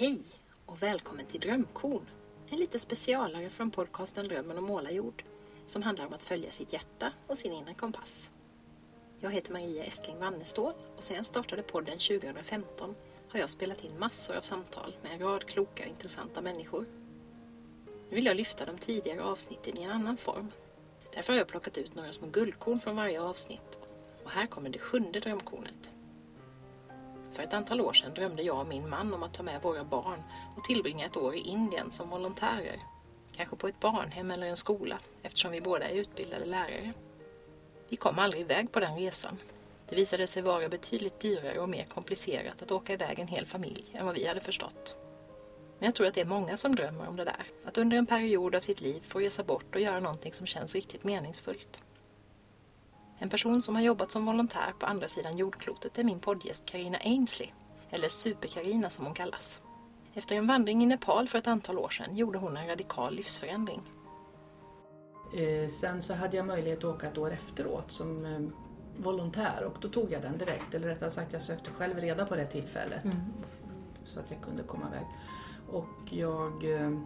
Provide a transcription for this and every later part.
Hej och välkommen till Drömkorn. En lite specialare från podcasten Drömmen om målarjord som handlar om att följa sitt hjärta och sin inre kompass. Jag heter Maria Estling Wannestål och sedan jag startade podden 2015 har jag spelat in massor av samtal med en rad kloka och intressanta människor. Nu vill jag lyfta de tidigare avsnitten i en annan form. Därför har jag plockat ut några små guldkorn från varje avsnitt. Och här kommer det sjunde drömkornet. För ett antal år sedan drömde jag och min man om att ta med våra barn och tillbringa ett år i Indien som volontärer. Kanske på ett barnhem eller en skola eftersom vi båda är utbildade lärare. Vi kom aldrig iväg på den resan. Det visade sig vara betydligt dyrare och mer komplicerat att åka iväg en hel familj än vad vi hade förstått. Men jag tror att det är många som drömmer om det där. Att under en period av sitt liv få resa bort och göra någonting som känns riktigt meningsfullt. En person som har jobbat som volontär på andra sidan jordklotet är min poddgäst Karina Ainsley, eller Super-Karina som hon kallas. Efter en vandring i Nepal för ett antal år sedan gjorde hon en radikal livsförändring. Eh, sen så hade jag möjlighet att åka ett år efteråt som eh, volontär och då tog jag den direkt. Eller rättare sagt, jag sökte själv reda på det tillfället. Mm. Så att jag kunde komma iväg. Och jag eh,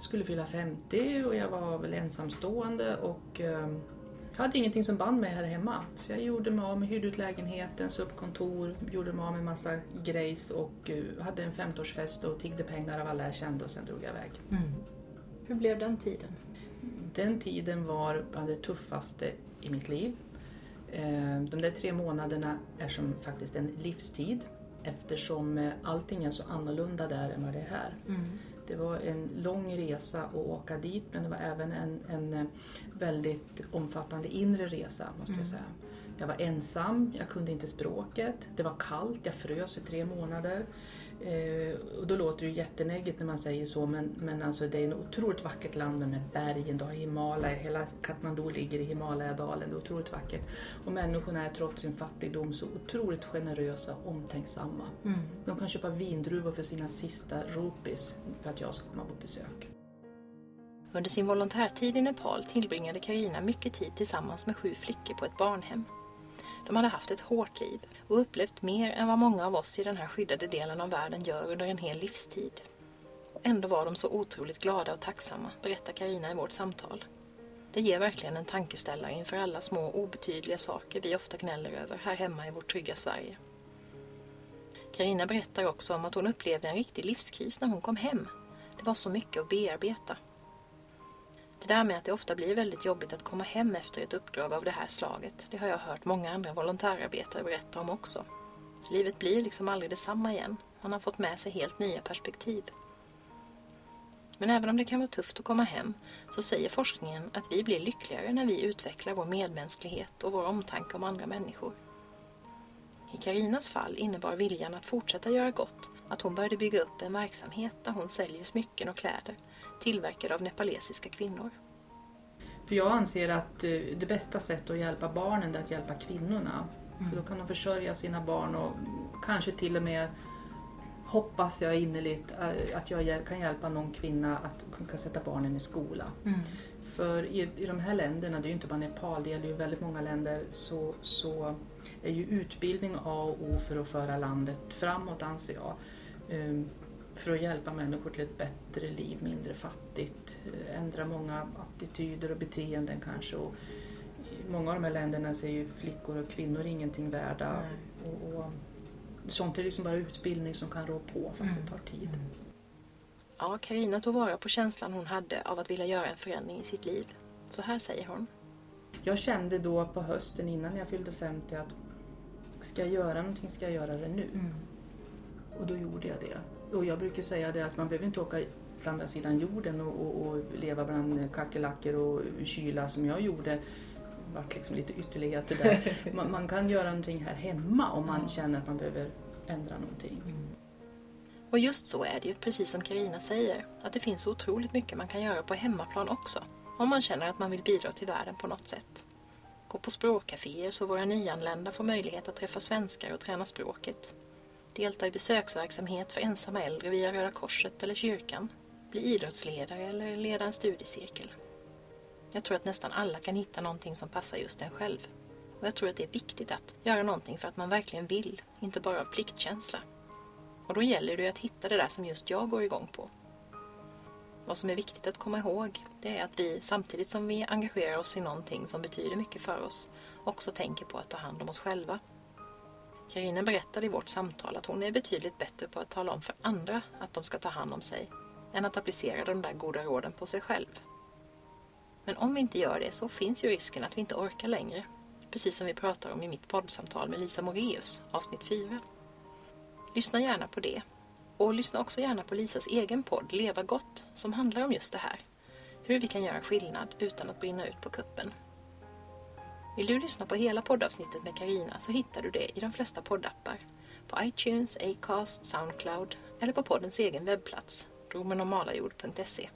skulle fylla 50 och jag var väl ensamstående och jag hade ingenting som band mig här hemma. Så jag gjorde mig av med, hyrde ut lägenheten, så upp kontor, gjorde mig av med massa grejs och uh, hade en 50-årsfest och tiggde pengar av alla jag kände och sen drog jag iväg. Mm. Hur blev den tiden? Den tiden var bland det tuffaste i mitt liv. Uh, de där tre månaderna är som faktiskt en livstid eftersom uh, allting är så annorlunda där än vad det är här. Mm. Det var en lång resa att åka dit men det var även en, en väldigt omfattande inre resa måste mm. jag säga. Jag var ensam, jag kunde inte språket, det var kallt, jag frös i tre månader. Eh, och då låter det ju jättenägget när man säger så men, men alltså det är ett otroligt vackert land med bergen, du har Himalaya, hela Katmandu ligger i Himalayadalen, det är otroligt vackert. Och människorna är trots sin fattigdom så otroligt generösa och omtänksamma. Mm. De kan köpa vindruvor för sina sista rupees för att jag ska komma på besök. Under sin volontärtid i Nepal tillbringade Karina mycket tid tillsammans med sju flickor på ett barnhem. De hade haft ett hårt liv och upplevt mer än vad många av oss i den här skyddade delen av världen gör under en hel livstid. Och ändå var de så otroligt glada och tacksamma, berättar Karina i vårt samtal. Det ger verkligen en tankeställare inför alla små obetydliga saker vi ofta gnäller över här hemma i vårt trygga Sverige. Karina berättar också om att hon upplevde en riktig livskris när hon kom hem. Det var så mycket att bearbeta det där med att det ofta blir väldigt jobbigt att komma hem efter ett uppdrag av det här slaget, det har jag hört många andra volontärarbetare berätta om också. Livet blir liksom aldrig detsamma igen. Man har fått med sig helt nya perspektiv. Men även om det kan vara tufft att komma hem så säger forskningen att vi blir lyckligare när vi utvecklar vår medmänsklighet och vår omtanke om andra människor. I Karinas fall innebar viljan att fortsätta göra gott att hon började bygga upp en verksamhet där hon säljer smycken och kläder tillverkade av nepalesiska kvinnor. För jag anser att eh, det bästa sättet att hjälpa barnen är att hjälpa kvinnorna. Mm. För då kan de försörja sina barn och kanske till och med hoppas jag innerligt eh, att jag kan hjälpa någon kvinna att kunna sätta barnen i skola. Mm. För i, i de här länderna, det är ju inte bara Nepal, det gäller ju väldigt många länder, så, så är ju utbildning A och O för att föra landet framåt anser jag. Um, för att hjälpa människor till ett bättre liv, mindre fattigt, eh, ändra många attityder och beteenden kanske. Och I många av de här länderna så är ju flickor och kvinnor ingenting värda. Och, och, sånt är liksom bara utbildning som kan rå på fast mm. det tar tid. Mm. Ja, Karina tog vara på känslan hon hade av att vilja göra en förändring i sitt liv. Så här säger hon. Jag kände då på hösten innan jag fyllde 50 att ska jag göra någonting ska jag göra det nu. Mm. Och då gjorde jag det. Och jag brukar säga det att man behöver inte åka till andra sidan jorden och, och, och leva bland kackerlackor och kyla som jag gjorde. Det vart liksom lite ytterligheter där. Man, man, kan göra någonting här hemma om man känner att man behöver ändra någonting. Mm. Och just så är det ju, precis som Karina säger, att det finns otroligt mycket man kan göra på hemmaplan också. Om man känner att man vill bidra till världen på något sätt. Gå på språkcaféer så våra nyanlända får möjlighet att träffa svenskar och träna språket delta i besöksverksamhet för ensamma äldre via Röda Korset eller kyrkan, bli idrottsledare eller leda en studiecirkel. Jag tror att nästan alla kan hitta någonting som passar just en själv. Och jag tror att det är viktigt att göra någonting för att man verkligen vill, inte bara av pliktkänsla. Och då gäller det att hitta det där som just jag går igång på. Vad som är viktigt att komma ihåg det är att vi samtidigt som vi engagerar oss i någonting som betyder mycket för oss också tänker på att ta hand om oss själva. Karina berättade i vårt samtal att hon är betydligt bättre på att tala om för andra att de ska ta hand om sig än att applicera de där goda råden på sig själv. Men om vi inte gör det så finns ju risken att vi inte orkar längre. Precis som vi pratar om i mitt poddsamtal med Lisa Moreus, avsnitt 4. Lyssna gärna på det. Och lyssna också gärna på Lisas egen podd Leva gott som handlar om just det här. Hur vi kan göra skillnad utan att brinna ut på kuppen. Vill du lyssna på hela poddavsnittet med Karina så hittar du det i de flesta poddappar. På iTunes, Acast, Soundcloud eller på poddens egen webbplats, romenormalajord.se.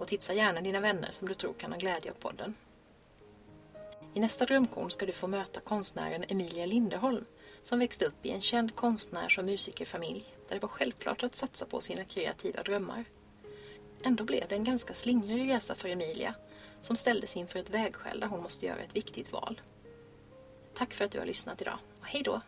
Och tipsa gärna dina vänner som du tror kan ha glädje av podden. I nästa drömkorn ska du få möta konstnären Emilia Linderholm som växte upp i en känd konstnärs och musikerfamilj där det var självklart att satsa på sina kreativa drömmar. Ändå blev det en ganska slingrig resa för Emilia som ställdes inför ett vägskäl där hon måste göra ett viktigt val. Tack för att du har lyssnat idag och hej då!